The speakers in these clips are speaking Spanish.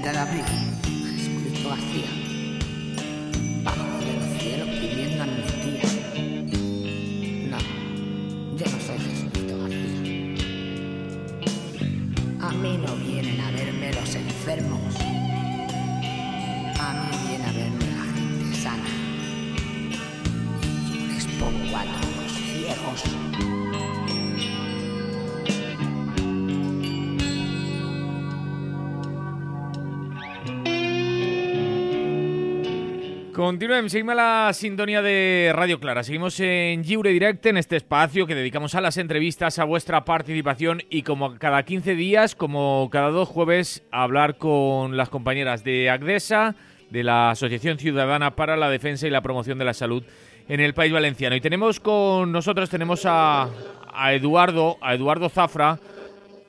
20 de abril, Jesucristo Continuem, seguim a la sintonía de Radio Clara. Seguimos en Lliure Directe, en este espacio que dedicamos a las entrevistas, a vuestra participación y como cada 15 días, como cada dos jueves, a hablar con las compañeras de ACDESA, de la Asociación Ciudadana para la Defensa y la Promoción de la Salud en el País Valenciano. Y tenemos con nosotros, tenemos a, a Eduardo, a Eduardo Zafra.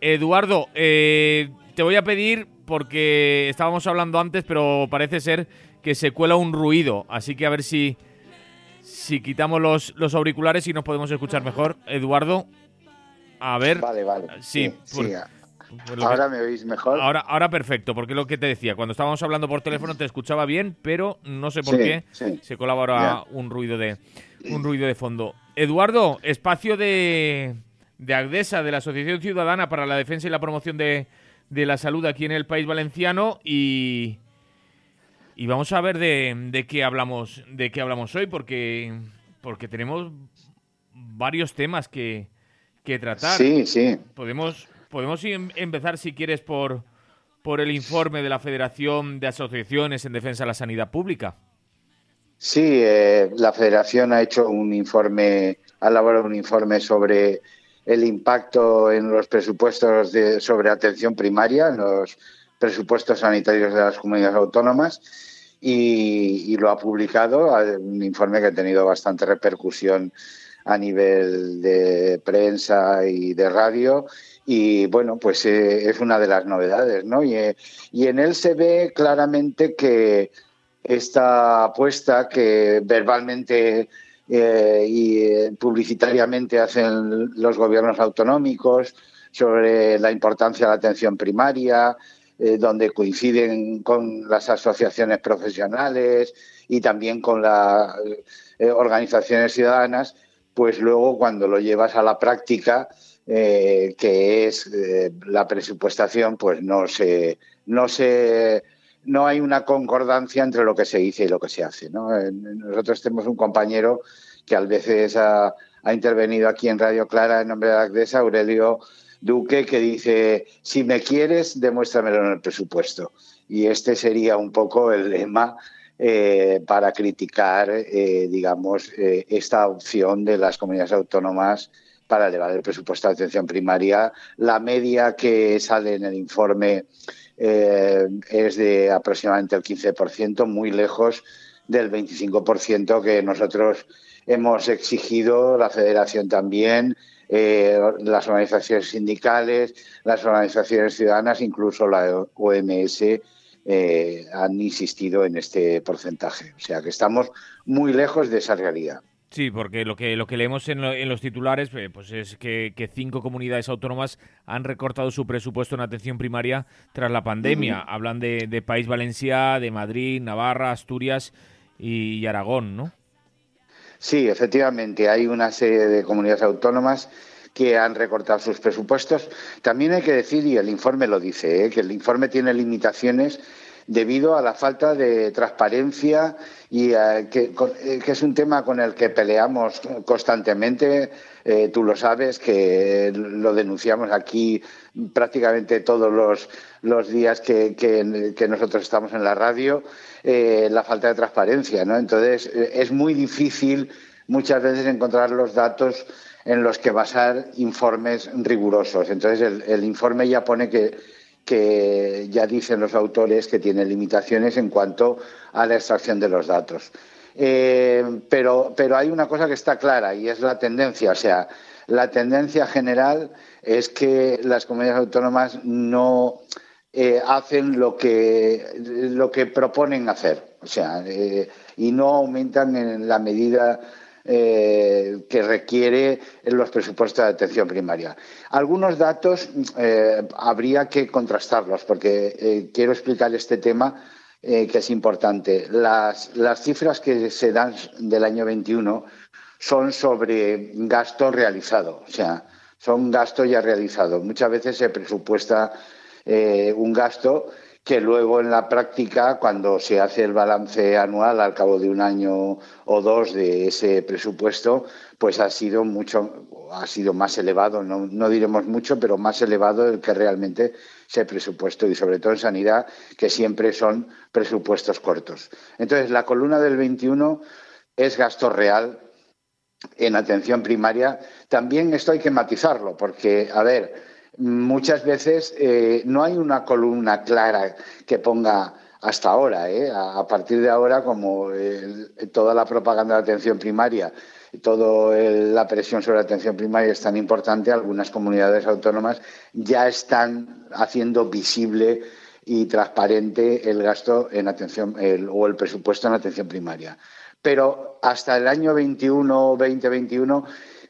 Eduardo, eh, te voy a pedir, porque estábamos hablando antes, pero parece ser que se cuela un ruido. Así que a ver si, si quitamos los, los auriculares y nos podemos escuchar mejor. Eduardo, a ver. Vale, vale. Sí, por- sí. por Ahora que- me oís mejor. ahora, ahora perfecto, porque es lo que te decía. Cuando estábamos hablando por teléfono te escuchaba bien, pero no sé por Sí, qué se colaba ahora un ruido de un ruido de fondo. Eduardo, espacio de, de Agdesa, de la Asociación Ciudadana para la Defensa y la Promoción de, de la Salud aquí en el País Valenciano y, y vamos a ver de, de qué hablamos de qué hablamos hoy porque porque tenemos varios temas que, que tratar. Sí, sí. Podemos, podemos em- empezar, si quieres, por, por el informe de la Federación de Asociaciones en Defensa de la Sanidad Pública. Sí, eh, la Federación ha hecho un informe, ha elaborado un informe sobre el impacto en los presupuestos de, sobre atención primaria, en los presupuestos sanitarios de las comunidades autónomas, y, lo ha publicado, un informe que ha tenido bastante repercusión a nivel de prensa y de radio. Y bueno, pues eh, es una de las novedades, ¿no? Y, eh, y en él se ve claramente que esta apuesta que verbalmente eh, y publicitariamente hacen los gobiernos autonómicos sobre la importancia de la atención primaria, eh, donde coinciden con las asociaciones profesionales y también con las eh, organizaciones ciudadanas, pues luego cuando lo llevas a la práctica, eh, que es la presupuestación, pues no se, no se no hay una concordancia entre lo que se dice y lo que se hace. ¿no? Nosotros tenemos un compañero que a veces ha, intervenido aquí en Radio Clara en nombre de la Aurelio Duque, que dice, si me quieres, demuéstramelo en el presupuesto. Y este sería un poco el lema eh, para criticar, eh, digamos, eh, esta opción de las comunidades autónomas para elevar el presupuesto de atención primaria. La media que sale en el informe es de aproximadamente el 15%, muy lejos del 25% que nosotros hemos exigido, la Federación también, eh, las organizaciones sindicales, las organizaciones ciudadanas, incluso la OMS, eh, han insistido en este porcentaje. O sea que estamos muy lejos de esa realidad. Sí, porque lo que, lo que leemos en, lo- en los titulares eh, pues es que, que cinco comunidades autónomas han recortado su presupuesto en atención primaria tras la pandemia. Hablan de, de País Valencia, de Madrid, Navarra, Asturias y, y Aragón, ¿no? Sí, efectivamente, hay una serie de comunidades autónomas que han recortado sus presupuestos. También hay que decir, y el informe lo dice, ¿eh? que el informe tiene limitaciones debido a la falta de transparencia y eh, que, eh, que es un tema con el que peleamos constantemente. Eh, tú lo sabes, que lo denunciamos aquí prácticamente todos los, días que, que- nosotros estamos en la radio, eh, la falta de transparencia. ¿no? Entonces, eh, es muy difícil muchas veces encontrar los datos en los que basar informes rigurosos. Entonces, el, el informe ya pone que, que ya dicen los autores que tiene limitaciones en cuanto a la extracción de los datos. Eh, pero, pero hay una cosa que está clara y es la tendencia. O sea, la tendencia general es que las comunidades autónomas no eh, hacen lo que, lo que proponen hacer. O sea, eh, y no aumentan en la medida que requiere los presupuestos de atención primaria. Algunos datos habría que contrastarlos porque quiero explicar este tema que es importante. Las, las, cifras que se dan del año 21 son sobre gasto realizado, o sea, son gasto ya realizado. Muchas veces se presupuesta un gasto que luego en la práctica, cuando se hace el balance anual al cabo de un año o dos de ese presupuesto, pues ha sido mucho, ha sido más elevado, no, diremos mucho, pero más elevado del que realmente se presupuesto y sobre todo en sanidad, que siempre son presupuestos cortos. Entonces, la columna del 21 es gasto real en atención primaria. También esto hay que matizarlo, porque, a ver, muchas veces eh, no hay una columna clara que ponga hasta ahora, ¿eh? a, partir de ahora, como toda la propaganda de atención primaria, toda la presión sobre la atención primaria es tan importante, algunas comunidades autónomas ya están haciendo visible y transparente el gasto en atención o el presupuesto en atención primaria. Pero hasta el año 21 2021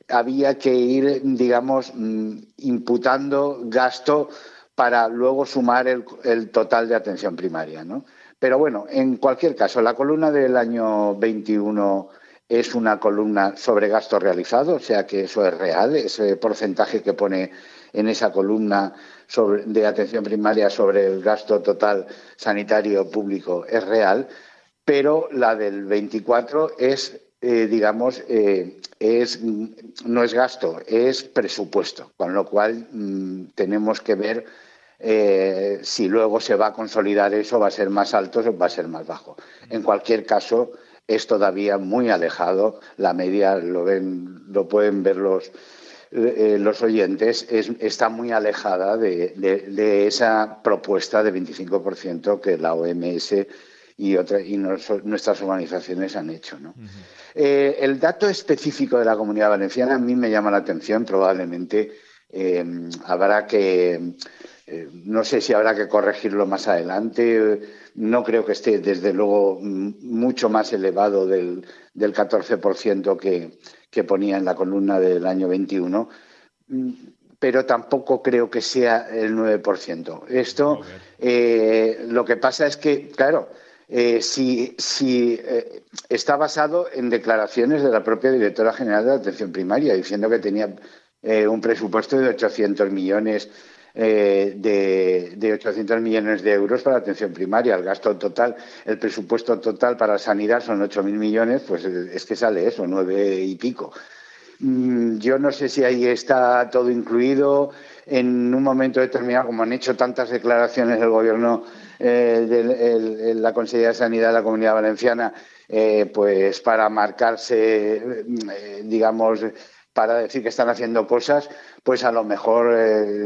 había que ir, digamos, mm, imputando gasto para luego sumar el, total de atención primaria. Pero bueno, en cualquier caso, la columna del año 21 es una columna sobre gasto realizado, o sea que eso es real, ese porcentaje que pone en esa columna de atención primaria sobre el gasto total sanitario público es real, pero la del 24 es eh, digamos, eh, es, no es gasto, es presupuesto, con lo cual mm, tenemos que ver eh, si luego se va a consolidar eso, va a ser más alto o va a ser más bajo. En cualquier caso, es todavía muy alejado, la media lo, ven, lo pueden ver los, los oyentes, está muy alejada de, esa propuesta de 25% que la OMS y, y nuestras organizaciones han hecho. ¿no? Eh, el dato específico de la comunidad valenciana a mí me llama la atención, probablemente eh, habrá que, eh, no sé si habrá que corregirlo más adelante, no creo que esté desde luego mucho más elevado del, del 14% que, que ponía en la columna del año 21 pero tampoco creo que sea el 9%. Esto, lo que pasa es que, claro, eh, si, eh, está basado en declaraciones de la propia directora general de atención primaria, diciendo que tenía eh, un presupuesto de 800 millones de, de 800 millones de euros para atención primaria. El gasto total, el presupuesto total para sanidad son 8.000 millones, pues es que sale eso, nueve y pico. Mm, yo no sé si ahí está todo incluido. En un momento determinado, como han hecho tantas declaraciones del Gobierno eh, de la Consejería de Sanidad de la Comunidad Valenciana, eh, pues para marcarse, eh, digamos, para decir que están haciendo cosas, pues a lo mejor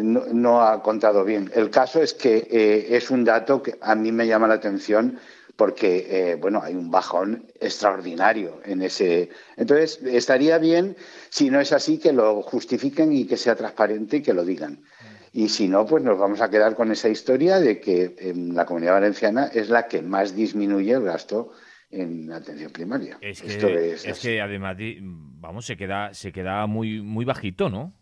no, ha contado bien. El caso es que es un dato que a mí me llama la atención porque, bueno, hay un bajón extraordinario en ese. Entonces, estaría bien, si no es así, que lo justifiquen y que sea transparente y que lo digan. Y si no, pues nos vamos a quedar con esa historia de que en la comunidad valenciana es la que más disminuye el gasto en atención primaria. Es que, además, vamos, se queda, se queda muy, muy bajito, ¿no?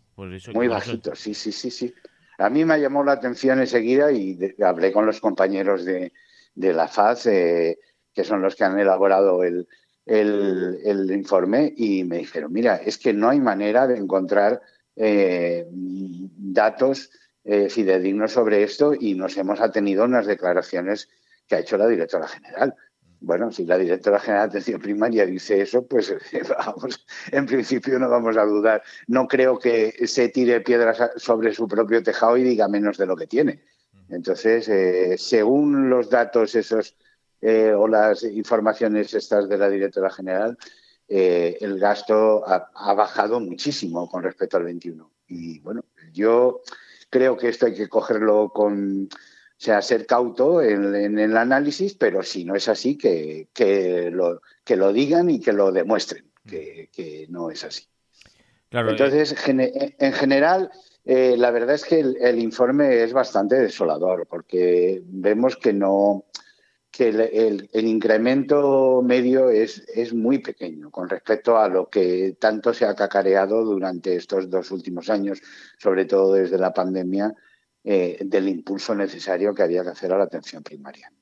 Muy bajito, sí, sí, sí, sí. A mí me llamó la atención enseguida y hablé con los compañeros de, la FAZ, eh, que son los que han elaborado el, el, informe, y me dijeron, mira, es que no hay manera de encontrar eh, datos eh, fidedignos sobre esto y nos hemos atenido a unas declaraciones que ha hecho la directora general. Bueno, si la directora general de atención primaria dice eso, pues vamos, en principio no vamos a dudar. No creo que se tire piedras sobre su propio tejado y diga menos de lo que tiene. Entonces, eh, según los datos esos eh, o las informaciones estas de la directora general, eh, el gasto ha, ha, bajado muchísimo con respecto al 21. Y bueno, yo creo que esto hay que cogerlo con, sea, ser cauto en, el análisis, pero si no es así, que, que, lo, que lo digan y que lo demuestren, que, no es así. Claro, Entonces, eh. en general, eh, la verdad es que el, informe es bastante desolador, porque vemos que no que el, incremento medio es, es, muy pequeño con respecto a lo que tanto se ha cacareado durante estos dos últimos años, sobre todo desde la pandemia, eh, del impulso necesario que había que hacer a la atención primaria.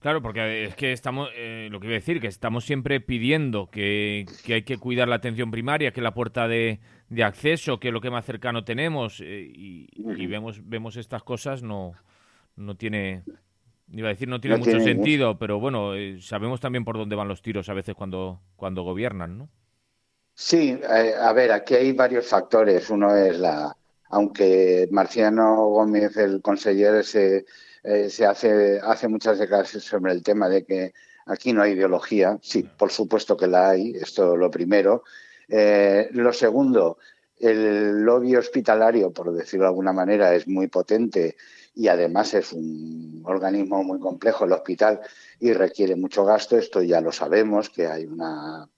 Claro, porque es que estamos, eh, lo que iba a decir, que estamos siempre pidiendo que, hay que cuidar la atención primaria, que la puerta de, acceso, que es lo que más cercano tenemos, eh, y, vemos, vemos estas cosas, no, no tiene Iba a decir, no tiene mucho sentido, pero bueno, eh, sabemos también por dónde van los tiros a veces cuando, cuando gobiernan, ¿no? Sí, a ver, aquí hay varios factores. Uno es la, aunque Marciano Gómez, el consejero, se, eh, se hace, hace muchas declaraciones sobre el tema de que aquí no hay ideología. Sí, por supuesto que la hay, esto lo primero. lo segundo, el lobby hospitalario, por decirlo de alguna manera, es muy potente y además es un organismo muy complejo el hospital y requiere mucho gasto. Esto ya lo sabemos, que hay una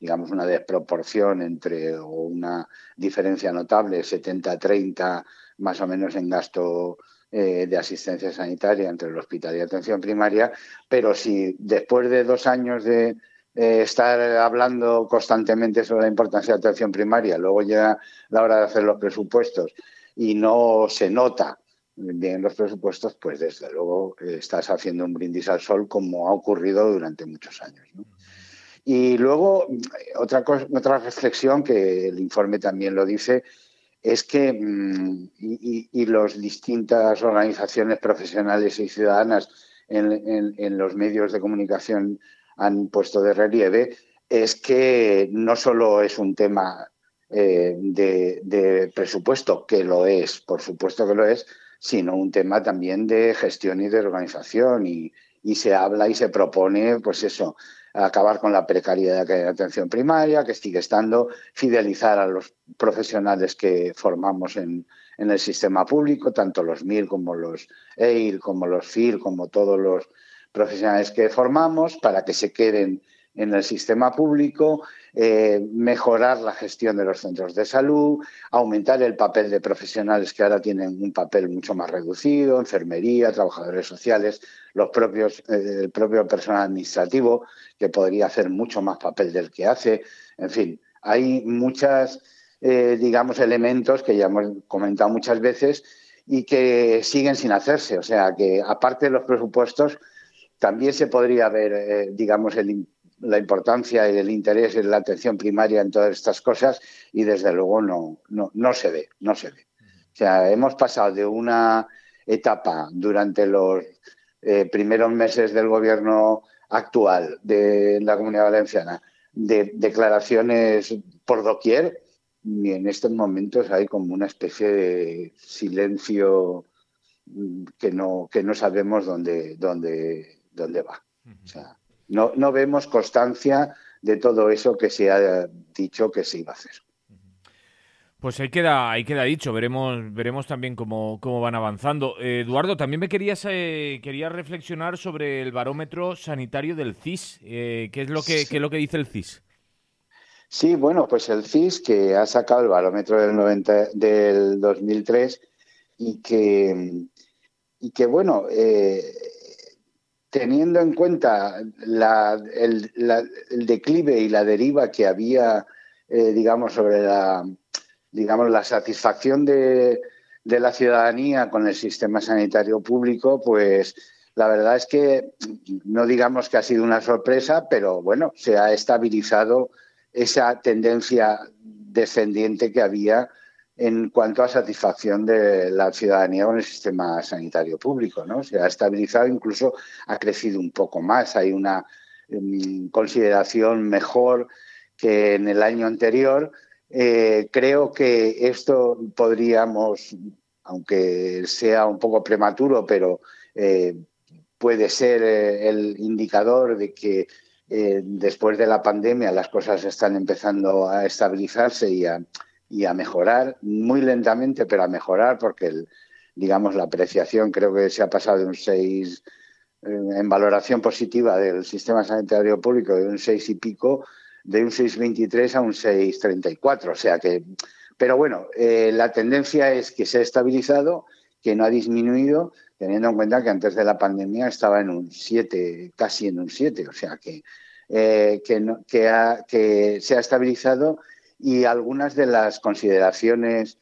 digamos una desproporción entre o una diferencia notable 70-30 más o menos en gasto eh, de asistencia sanitaria entre el hospital y atención primaria, pero si después de dos años de eh, estar hablando constantemente sobre la importancia de atención primaria, luego llega la hora de hacer los presupuestos y no se nota bien los presupuestos, pues desde luego eh, estás haciendo un brindis al sol como ha ocurrido durante muchos años. Y luego, otra, otra reflexión que el informe también lo dice, es que, mm, y, las distintas organizaciones profesionales y ciudadanas en, los medios de comunicación han puesto de relieve, es que no solo es un tema eh, de, presupuesto, que lo es, por supuesto que lo es, sino un tema también de gestión y de organización. Y, se habla y se propone, pues eso, acabar con la precariedad que hay en atención primaria, que sigue estando, fidelizar a los profesionales que formamos en, en el sistema público, tanto los MIR como los EIR, como los FIR, como todos los profesionales que formamos, para que se queden en el sistema público, eh, mejorar la gestión de los centros de salud, aumentar el papel de profesionales que ahora tienen un papel mucho más reducido, enfermería, trabajadores sociales, los propios, eh, el propio personal administrativo, que podría hacer mucho más papel del que hace. En fin, hay muchos, eh, digamos, elementos que ya hemos comentado muchas veces y que siguen sin hacerse. O sea, que aparte de los presupuestos, también se podría ver, digamos, el la importancia y el interés en la atención primaria en todas estas cosas y desde luego no, no, se ve, no se ve. O sea, hemos pasado de una etapa durante los eh, primeros meses del gobierno actual de la Comunidad Valenciana de declaraciones por doquier y en estos momentos hay como una especie de silencio que no, que no sabemos dónde, dónde, dónde va. O sea, no, no vemos constancia de todo eso que se ha dicho que se iba a hacer. Pues ahí queda, ahí queda dicho, veremos, veremos también cómo, cómo van avanzando. Eh, Eduardo, también me querías eh, quería reflexionar sobre el barómetro sanitario del CIS. Eh, ¿qué, es lo que, ¿Qué es lo que dice el CIS? Sí, bueno, pues el CIS que ha sacado el barómetro del, 90, del 2003 y que, y que bueno, teniendo en cuenta el, declive y la deriva que había, eh, digamos, sobre la, digamos, la satisfacción de, la ciudadanía con el sistema sanitario público, pues la verdad es que no digamos que ha sido una sorpresa, pero bueno, se ha estabilizado esa tendencia descendiente que había en cuanto a satisfacción de la ciudadanía con el sistema sanitario público. ¿no? Se ha estabilizado, incluso ha crecido un poco más. Hay una em, consideración mejor que en el año anterior. Eh, creo que esto podríamos, aunque sea un poco prematuro, pero eh, puede ser eh, el indicador de que después de la pandemia las cosas están empezando a estabilizarse y a, y a mejorar, muy lentamente, pero a mejorar, porque el, digamos la apreciación creo que se ha pasado de un 6 eh, en valoración positiva del sistema sanitario público de un 6 y pico, de un 6,23 a un 6,34. O sea que, pero bueno, eh, la tendencia es que se ha estabilizado que no ha disminuido, teniendo en cuenta que antes de la pandemia estaba en un 7, casi en un 7, o sea que, eh, que, que se ha estabilizado y algunas de las consideraciones,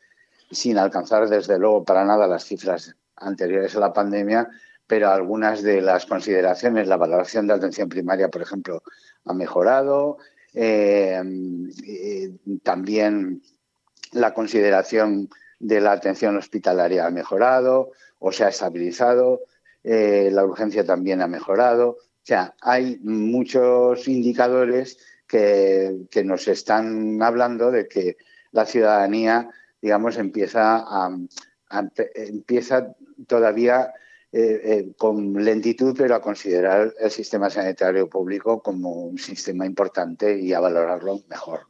sin alcanzar desde luego para nada las cifras anteriores a la pandemia, pero algunas de las consideraciones, la valoración de atención primaria, por ejemplo, ha mejorado, eh, eh, también la consideración de la atención hospitalaria ha mejorado o se ha estabilizado, eh, la urgencia también ha mejorado. O sea, hay muchos indicadores que, nos están hablando de que la ciudadanía, digamos, empieza, a, empieza todavía eh, eh, con lentitud, pero a considerar el sistema sanitario público como un sistema importante y a valorarlo mejor.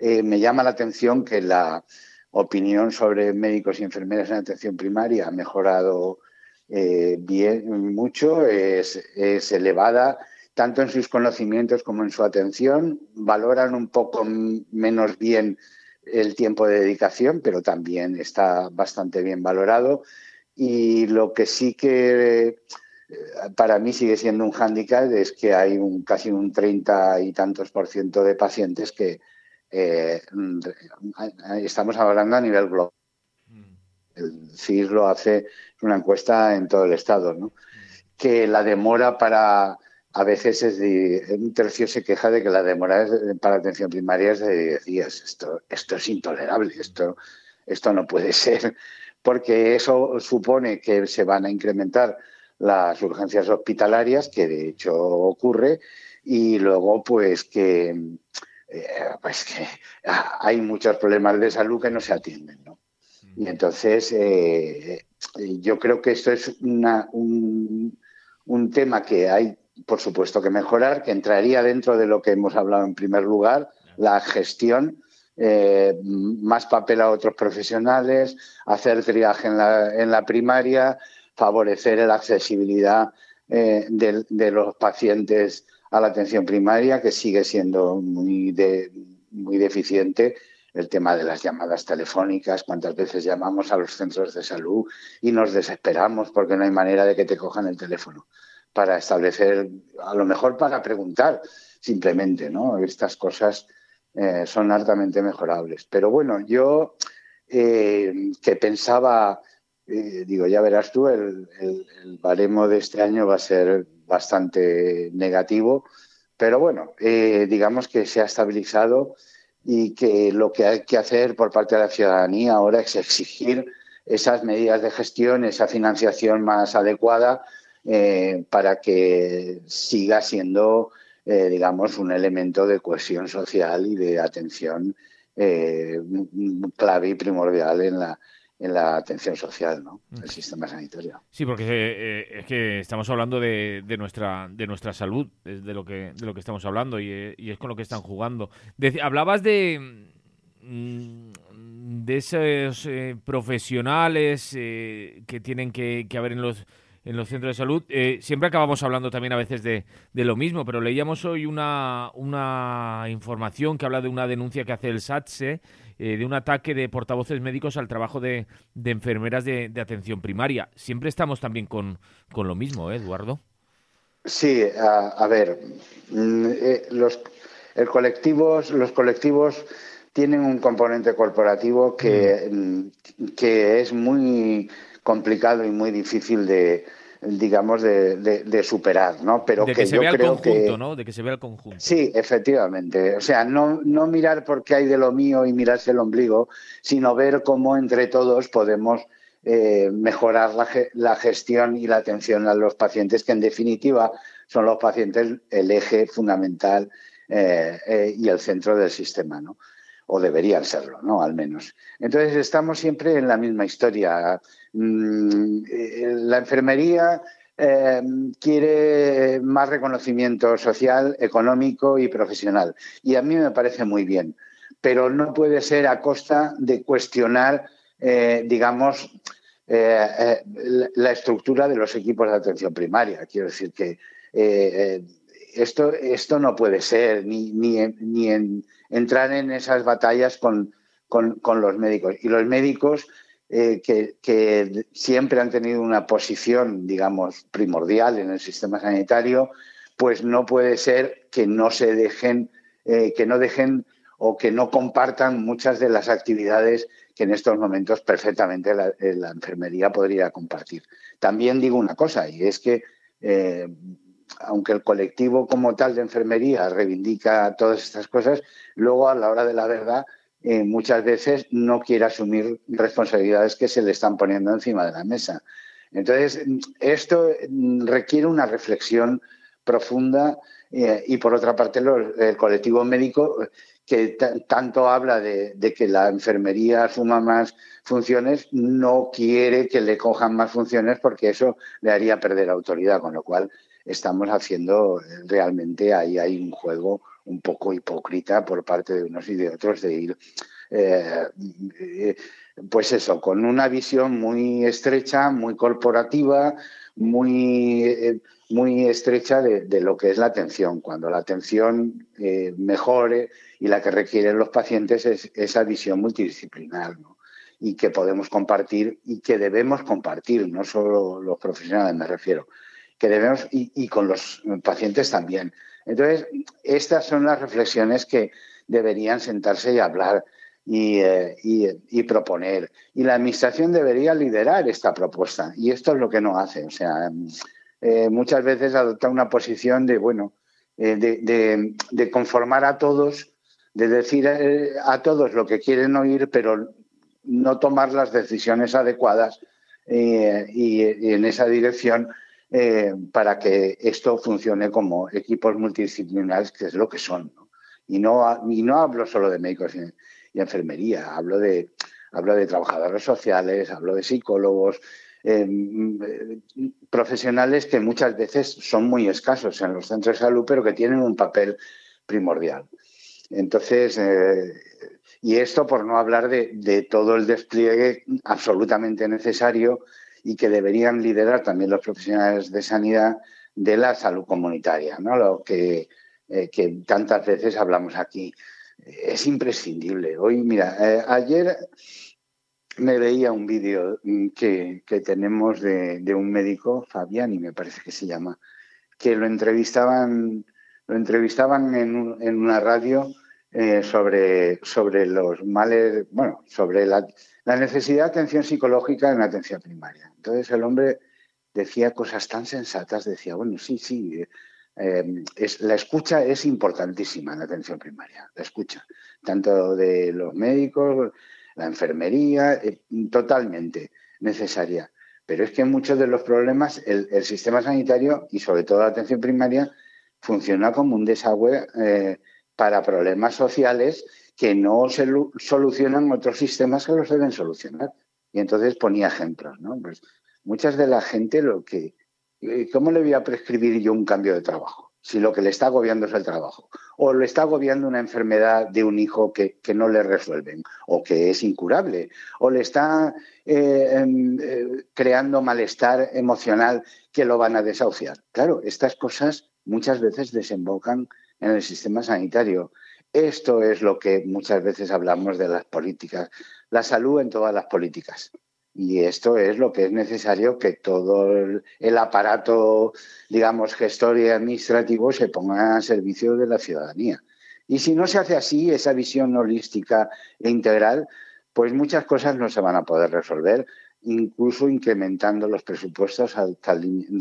Mm. me llama la atención que la opinión sobre médicos y enfermeras en atención primaria ha mejorado eh, bien mucho, es, elevada tanto en sus conocimientos como en su atención, valoran un poco menos bien el tiempo de dedicación, pero también está bastante bien valorado. Y lo que sí que eh, para mí sigue siendo un hándicap es que hay un, casi un 30 y tantos por ciento de pacientes que, eh, mm, estamos hablando a nivel global. Mm. El CIS lo hace una encuesta en todo el estado, ¿no? Que la demora para, a veces es de, un tercio se queja de que la demora para atención primaria es de 10 días. Esto, esto es intolerable, esto, esto no puede ser, porque eso supone que se van a incrementar las urgencias hospitalarias, que de hecho ocurre, y luego pues que eh, pues que hay muchos problemas de salud que no se atienden, ¿no? Y entonces eh, yo creo que esto es un, tema que hay, por supuesto, que mejorar, que entraría dentro de lo que hemos hablado en primer lugar, la gestión, eh, más papel a otros profesionales, hacer triaje en la, en la primaria, favorecer la accesibilidad de, los pacientes a la atención primaria, que sigue siendo muy, muy deficiente el tema de las llamadas telefónicas, cuántas veces llamamos a los centros de salud y nos desesperamos porque no hay manera de que te cojan el teléfono para establecer, a lo mejor para preguntar simplemente, ¿no? Estas cosas eh, son altamente mejorables. Pero bueno, yo eh, que pensaba, eh, digo, ya verás tú, el, el baremo de este año va a ser bastante negativo, pero bueno, digamos que se ha estabilizado y que lo que hay que hacer por parte de la ciudadanía ahora es exigir esas medidas de gestión, esa financiación más adecuada eh, para que siga siendo, eh, digamos, un elemento de cohesión social y de atención clave y primordial en la, en la atención social, ¿no? El mm. sistema sanitario. Sí, porque eh, es que estamos hablando de, nuestra de nuestra salud, es de lo que de lo que estamos hablando y, eh, es con lo que están jugando. hablabas de mm, de esos eh, profesionales que tienen que, que haber en los en los centros de salud. siempre acabamos hablando también a veces de, de, lo mismo, pero leíamos hoy una, una información que habla de una denuncia que hace el SATSE eh, de un ataque de portavoces médicos al trabajo de, enfermeras de, atención primaria. Siempre estamos también con, lo mismo, ¿eh, Eduardo? Sí, a, ver, mm, eh, los, el colectivos, los colectivos tienen un componente corporativo que, mm. Mm, que es muy complicado y muy difícil de, digamos, de, superar, ¿no? Pero de que, se vea el conjunto, ¿no? De que se vea el conjunto. Sí, efectivamente. O sea, no, no mirar por qué hay de lo mío y mirarse el ombligo, sino ver cómo entre todos podemos eh, mejorar la, la, gestión y la atención a los pacientes, que en definitiva son los pacientes el eje fundamental eh, eh, y el centro del sistema, ¿no? O deberían serlo, ¿no? Al menos. Entonces estamos siempre en la misma historia. Mm, eh, la enfermería eh, quiere más reconocimiento social, económico y profesional. Y a mí me parece muy bien, pero no puede ser a costa de cuestionar, eh, digamos, la estructura de los equipos de atención primaria. Quiero decir que esto, esto no puede ser, ni, ni, ni entrar en esas batallas con, con, los médicos. Y los médicos eh, que, siempre han tenido una posición, digamos, primordial en el sistema sanitario, pues no puede ser que no se dejen, eh, que no dejen o que no compartan muchas de las actividades que en estos momentos perfectamente la, eh, enfermería podría compartir. También digo una cosa, y es que aunque el colectivo como tal de enfermería reivindica todas estas cosas, luego a la hora de la verdad eh, muchas veces no quiere asumir responsabilidades que se le están poniendo encima de la mesa. Entonces, esto requiere una reflexión profunda eh, y, por otra parte, el colectivo médico que tanto habla de, que la enfermería asuma más funciones, no quiere que le cojan más funciones porque eso le haría perder autoridad, con lo cual estamos haciendo realmente ahí hay un juego un poco hipócrita por parte de unos y de otros de ir, eh, eh, pues eso, con una visión muy estrecha, muy corporativa, muy, eh, muy estrecha de, lo que es la atención. Cuando la atención mejore y la que requieren los pacientes es esa visión multidisciplinar. y que podemos compartir y que debemos compartir, no solo los profesionales me refiero, que debemos y con los pacientes también. Entonces, estas son las reflexiones que deberían sentarse y hablar eh, y, proponer. Y la Administración debería liderar esta propuesta. Y esto es lo que no hace. O sea, eh, muchas veces adopta una posición de, bueno, eh, de, conformar a todos, de decir a todos lo que quieren oír, pero no tomar las decisiones adecuadas y en esa dirección eh, para que esto funcione como equipos multidisciplinares, que es lo que son. Y, no, y no hablo solo de médicos y, enfermería, hablo de, hablo de trabajadores sociales, hablo de psicólogos, eh, profesionales que muchas veces son muy escasos en los centros de salud, pero que tienen un papel primordial. Entonces, eh, y esto por no hablar de, todo el despliegue absolutamente necesario y que deberían liderar también los profesionales de sanidad de la salud comunitaria, ¿no? Lo que, eh, que tantas veces hablamos aquí. Es imprescindible. Hoy, mira, eh, ayer me veía un vídeo que, que, tenemos de, de, un médico, Fabiani me parece que se llama, que lo entrevistaban, lo entrevistaban en, en una radio eh, sobre, sobre los males, bueno, sobre la, la necesidad de atención psicológica en la atención primaria. Entonces el hombre decía cosas tan sensatas, decía, bueno, sí, sí, eh, es, la escucha es importantísima en la atención primaria, la escucha, tanto de los médicos, la enfermería, eh, totalmente necesaria. Pero es que muchos de los problemas el, sistema sanitario y sobre todo la atención primaria funciona como un desagüe eh, para problemas sociales que no se solucionan otros sistemas que los deben solucionar. Y entonces ponía ejemplos, ¿no? Pues muchas de la gente lo que... Eh, ¿Cómo le voy a prescribir yo un cambio de trabajo? Si lo que le está agobiando es el trabajo. O le está agobiando una enfermedad de un hijo que, no le resuelven, o que es incurable, o le está eh, em, eh, creando malestar emocional que lo van a desahuciar. Claro, estas cosas muchas veces desembocan en el sistema sanitario. Esto es lo que muchas veces hablamos de las políticas, la salud en todas las políticas. Y esto es lo que es necesario que todo el aparato, digamos, gestor y administrativo se ponga a servicio de la ciudadanía. Y si no se hace así, esa visión holística e integral, pues muchas cosas no se van a poder resolver, incluso incrementando los presupuestos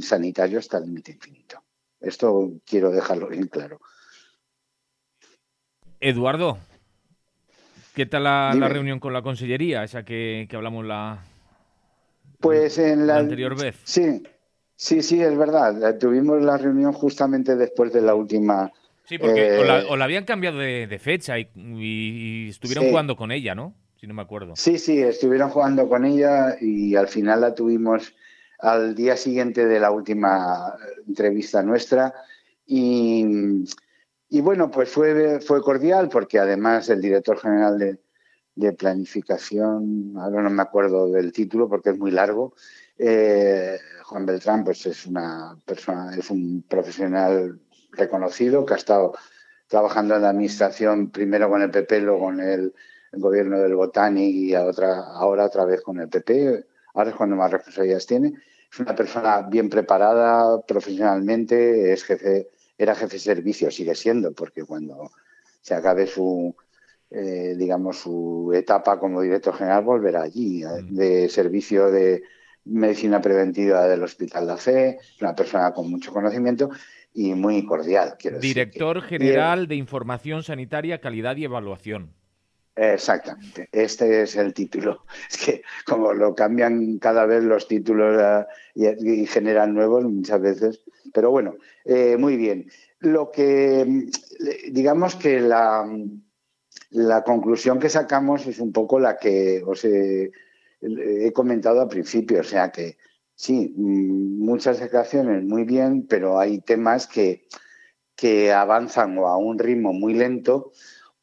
sanitarios hasta el límite infinito. Esto quiero dejarlo bien claro. Eduardo, ¿qué tal la, reunión con la Consellería, esa que, hablamos la, pues en la, anterior vez? Sí, sí, sí, es verdad. Tuvimos la reunión justamente después de la última. Sí, porque o, la, eh, habían cambiado de, fecha y, estuvieron jugando con ella, ¿no? Si no me acuerdo. Sí, sí, estuvieron jugando con ella y al final la tuvimos al día siguiente de la última entrevista nuestra y y bueno, pues fue, fue cordial porque además el director general de, planificación, ahora no me acuerdo del título porque es muy largo, eh, Juan Beltrán, pues es una persona, es un profesional reconocido que ha estado trabajando en la administración primero con el PP, luego con el gobierno del Botanic y otra, ahora otra vez con el PP, ahora es cuando más responsabilidades tiene. Es una persona bien preparada profesionalmente, es jefe, era jefe de servicio, sigue siendo, porque cuando se acabe su, eh, digamos, su etapa como director general volverá allí, eh, mm. de servicio de medicina preventiva del Hospital La Fe, una persona con mucho conocimiento y muy cordial. Quiero Director General de Información Sanitaria, Calidad y Evaluación. Exactamente, este es el título. Es que como lo cambian cada vez los títulos ah, y, generan nuevos muchas veces, pero bueno, eh, muy bien. Lo que, digamos que la, la conclusión que sacamos es un poco la que os he, he comentado al principio, o sea que sí, mm, muchas declaraciones muy bien, pero hay temas que, que avanzan o a un ritmo muy lento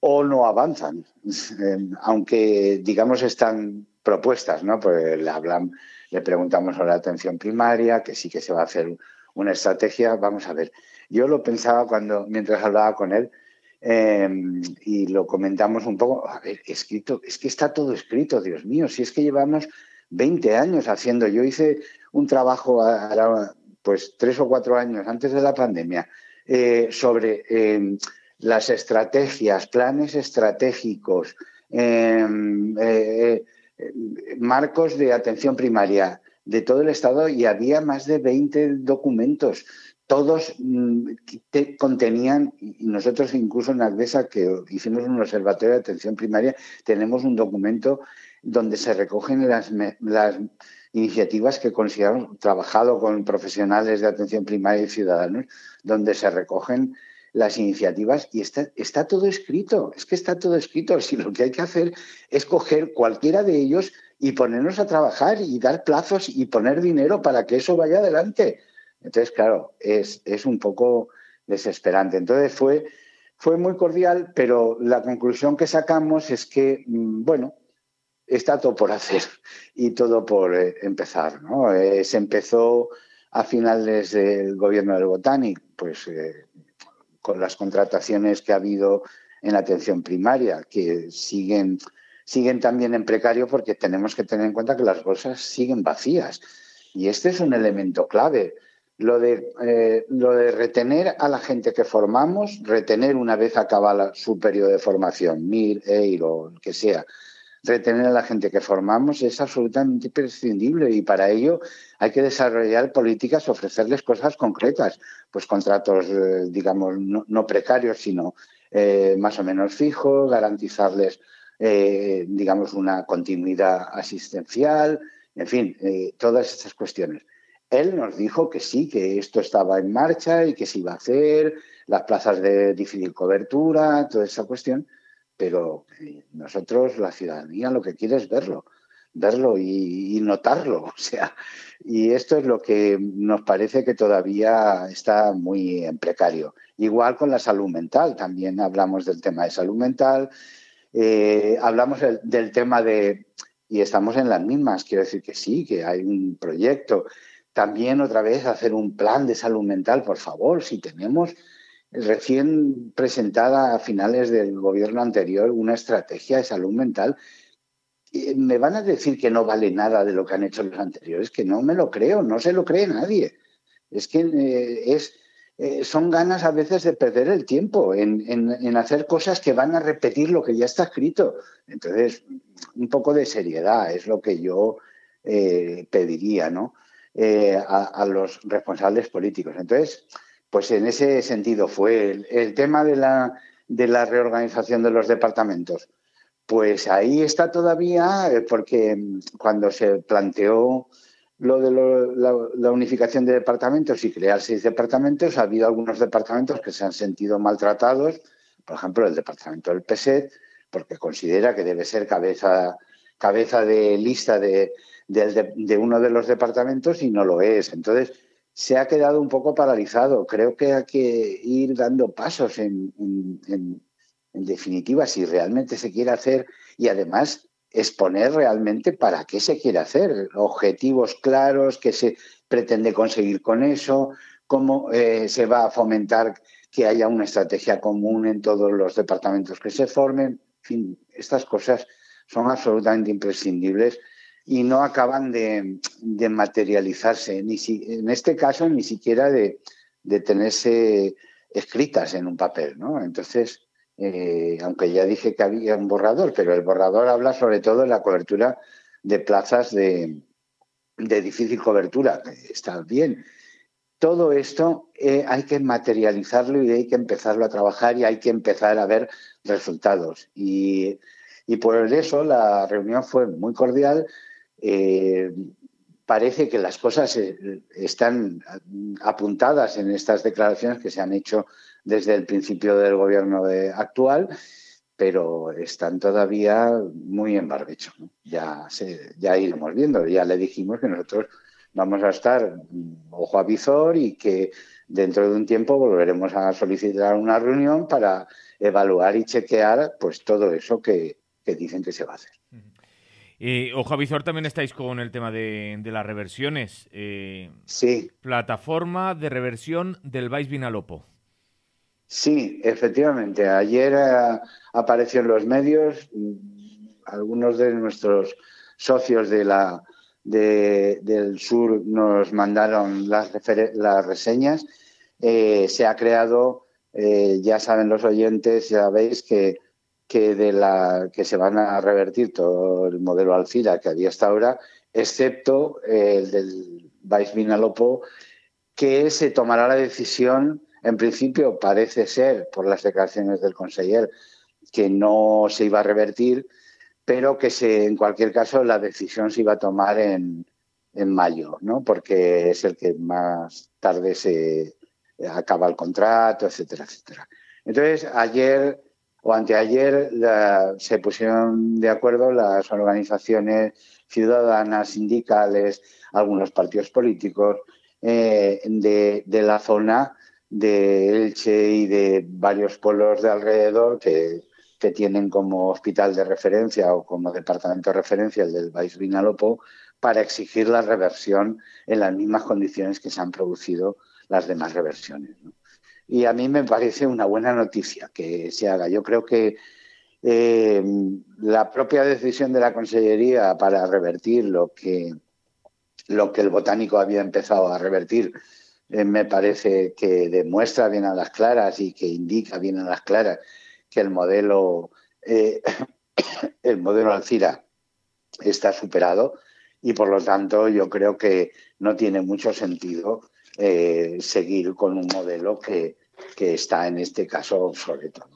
o no avanzan, aunque digamos están propuestas, ¿no? Pues le hablan, le preguntamos sobre la atención primaria, que sí que se va a hacer una estrategia. Vamos a ver, yo lo pensaba cuando mientras hablaba con él em, y lo comentamos un poco. A ver, escrito, es que está todo escrito, Dios mío. Si es que llevamos 20 años haciendo. Yo hice un trabajo, pues tres o cuatro años antes de la pandemia, eh, sobre em, las estrategias, planes estratégicos, em, eh, eh, marcos de atención primaria de todo el Estado y había más de 20 documentos. Todos mm, contenían, y nosotros incluso en ACDESA, que hicimos un observatorio de atención primaria, tenemos un documento donde se recogen las, las iniciativas que consideramos, trabajado con profesionales de atención primaria y ciudadanos, donde se recogen las iniciativas y está, está todo escrito, es que está todo escrito. Si lo que hay que hacer es coger cualquiera de ellos y ponernos a trabajar y dar plazos y poner dinero para que eso vaya adelante. Entonces, claro, es, es un poco desesperante. Entonces fue, fue muy cordial, pero la conclusión que sacamos es que, mm, bueno, está todo por hacer y todo por eh, empezar. ¿no? Eh, se empezó a finales del gobierno del Botanic, pues eh, con las contrataciones que ha habido en la atención primaria, que siguen, siguen también en precario porque tenemos que tener en cuenta que las bolsas siguen vacías. Y este es un elemento clave. Lo de, eh, lo de retener a la gente que formamos, retener una vez acaba su periodo de formación, MIR, EIR o el que sea, retener a la gente que formamos es absolutamente imprescindible y para ello hay que desarrollar políticas, ofrecerles cosas concretas, pues contratos, eh, digamos, no, precarios, sino eh, más o menos fijos, garantizarles, eh, digamos, una continuidad asistencial, en fin, todas estas cuestiones. Él nos dijo que sí, que esto estaba en marcha y que se iba a hacer, las plazas de difícil cobertura, toda esa cuestión, pero eh, nosotros, la ciudadanía, lo que quiere es verlo, verlo y, notarlo. O sea, y esto es lo que nos parece que todavía está muy en precario. Igual con la salud mental, también hablamos del tema de salud mental, eh, hablamos del, tema de, y estamos en las mismas, quiero decir que sí, que hay un proyecto. También otra vez hacer un plan de salud mental, por favor, si tenemos recién presentada a finales del gobierno anterior una estrategia de salud mental. Me van a decir que no vale nada de lo que han hecho los anteriores, que no me lo creo, no se lo cree nadie. Es que eh, es, eh, son ganas a veces de perder el tiempo en, hacer cosas que van a repetir lo que ya está escrito. Entonces, un poco de seriedad es lo que yo eh, pediría ¿no? a, los responsables políticos. Entonces, pues en ese sentido fue el, tema de la, de la reorganización de los departamentos. Pues ahí está todavía, eh, porque cuando se planteó lo de la, unificación de departamentos y crear seis departamentos, ha habido algunos departamentos que se han sentido maltratados, por ejemplo, el departamento del PSET, porque considera que debe ser cabeza, cabeza de lista de, de, uno de los departamentos y no lo es. Entonces, se ha quedado un poco paralizado. Creo que hay que ir dando pasos en, definitiva si realmente se quiere hacer y además exponer realmente para qué se quiere hacer, objetivos claros, qué se pretende conseguir con eso, cómo eh, se va a fomentar que haya una estrategia común en todos los departamentos que se formen. fin, estas cosas son absolutamente imprescindibles y no acaban de, materializarse, ni en este caso ni siquiera de, tenerse escritas en un papel. ¿no? Entonces, eh, aunque ya dije que había un borrador, pero el borrador habla sobre todo de la cobertura de plazas de, difícil cobertura. Está bien. Todo esto eh, hay que materializarlo y hay que empezarlo a trabajar y hay que empezar a ver resultados. Y por eso la reunión fue muy cordial eh, parece que las cosas eh, están apuntadas en estas declaraciones que se han hecho desde el principio del gobierno actual, pero están todavía muy en barbecho. Ya, ya iremos viendo. Ya le dijimos que nosotros vamos a estar ojo a visor y que dentro de un tiempo volveremos a solicitar una reunión para evaluar y chequear pues todo eso que dicen que se va a hacer. Eh, Ojo Visor también estáis con el tema de, las reversiones. Eh, sí. Plataforma de reversión del Vais Vinalopo. Sí, efectivamente. Ayer eh, apareció en los medios. Mm, algunos de nuestros socios de la, del sur nos mandaron las, las reseñas. se ha creado, ya saben los oyentes, ya veis que que, de la, que se van a revertir todo el modelo Alcira que había hasta ahora, excepto el del Vice Vinalopo, que se tomará la decisión, en principio parece ser, por las declaraciones del conseller, que no se iba a revertir, pero que se, en cualquier caso la decisión se iba a tomar en, en mayo, ¿no? porque es el que más tarde se acaba el contrato, etcétera, etcétera. Entonces, ayer o anteayer se pusieron de acuerdo las organizaciones ciudadanas, sindicales, algunos partidos políticos eh, de, la zona de Elche y de varios pueblos de alrededor que, tienen como hospital de referencia o como departamento de referencia el del País Vinalopó para exigir la reversión en las mismas condiciones que se han producido las demás reversiones y a mí me parece una buena noticia que se haga. Yo creo que eh, la propia decisión de la Consellería para revertir lo que, lo que el botánico había empezado a revertir eh, me parece que demuestra bien a las claras y que indica bien a las claras que el modelo, eh, el modelo Alcira está superado y por lo tanto yo creo que no tiene mucho sentido eh, seguir con un modelo que, está en este caso obsoleto.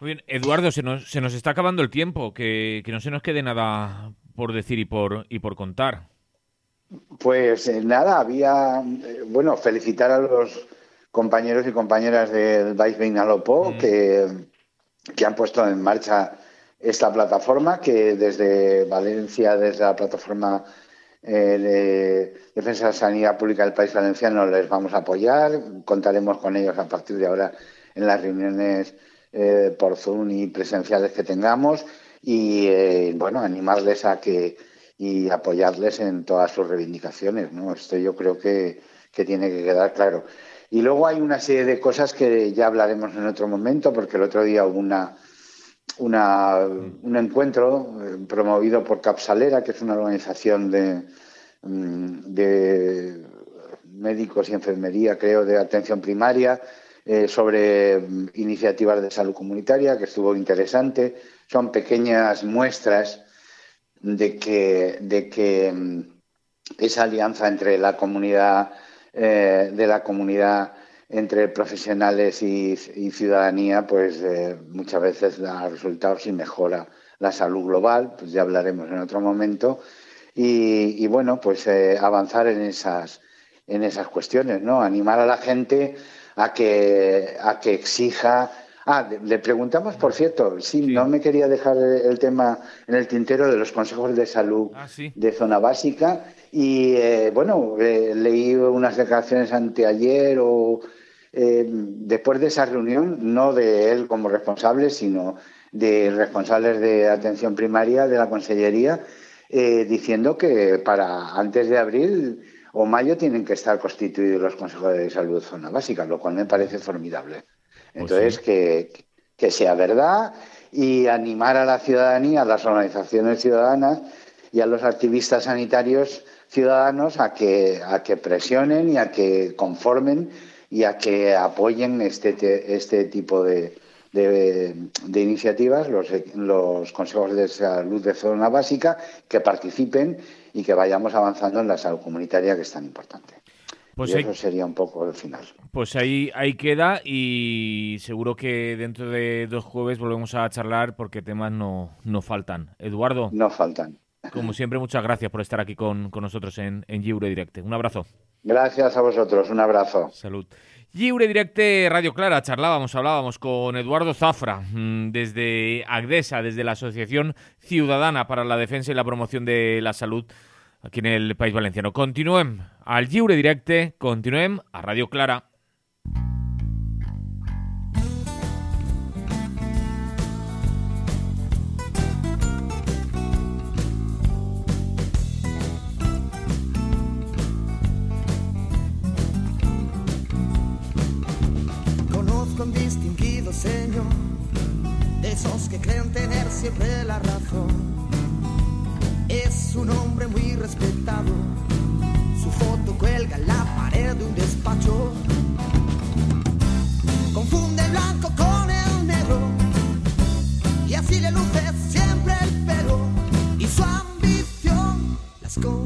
Muy bien, Eduardo, se nos, se nos está acabando el tiempo, que, no se nos quede nada por decir y por, y por contar. Pues eh, nada, había, eh, bueno, felicitar a los compañeros y compañeras del Vice Vinalopó que, que han puesto en marcha esta plataforma, que desde Valencia, desde la plataforma eh, de Defensa de la Sanidad Pública del País Valenciano les vamos a apoyar. Contaremos con ellos a partir de ahora en las reuniones eh, por Zoom y presenciales que tengamos y eh, bueno, animarles a que y apoyarles en todas sus reivindicaciones. ¿no? Esto yo creo que, que tiene que quedar claro. Y luego hay una serie de cosas que ya hablaremos en otro momento, porque el otro día hubo una, una, un encuentro eh, promovido por Capsalera, que es una organización de, mm, de médicos y enfermería, creo, de atención primaria, eh, sobre mm, iniciativas de salud comunitaria, que estuvo interesante. Son pequeñas muestras de que, de que mm, esa alianza entre la comunidad eh, de la comunidad entre profesionales y, ciudadanía, pues eh, muchas veces da resultados y mejora la salud global, pues ya hablaremos en otro momento, y, bueno, pues eh, avanzar en esas, en esas cuestiones, ¿no? Animar a la gente a que, a que exija. Ah, le preguntamos, por cierto, sí, no me quería dejar el tema en el tintero de los consejos de salud ah, de zona básica. Y eh, bueno, leí unas declaraciones anteayer o eh, después de esa reunión, no de él como responsable, sino de responsables de atención primaria de la Consellería, eh, diciendo que para antes de abril o mayo tienen que estar constituidos los consejos de salud zona básica, lo cual me parece formidable. Pues Entonces, que, que sea verdad y animar a la ciudadanía, a las organizaciones ciudadanas y a los activistas sanitarios ciudadanos a que, a que presionen y a que conformen y a que apoyen este, este tipo de, de, iniciativas, los, los, consejos de salud de zona básica, que participen y que vayamos avanzando en la salud comunitaria, que es tan importante. Pues eso sería un poco el final. Pues ahí, ahí queda y seguro que dentro de dos jueves volvemos a charlar porque temas no, no faltan. Eduardo. No faltan. Como siempre, muchas gracias por estar aquí con, nosotros en, en Giure Directe. Un abrazo. Gracias a vosotros, un abrazo. Salud. Giure Directe Radio Clara, charlábamos, hablábamos con Eduardo Zafra mm, desde Agdesa, desde la Asociación Ciudadana para la Defensa y la Promoción de la Salud aquí en el País Valenciano. Continuem al Giure Directe, continuem a Radio Clara. Señor, de esos que creen tener siempre la razón. Es un hombre muy respetado, su foto cuelga en la pared de un despacho. Confunde el blanco con el negro y así le luce siempre el pelo y su ambición la esconde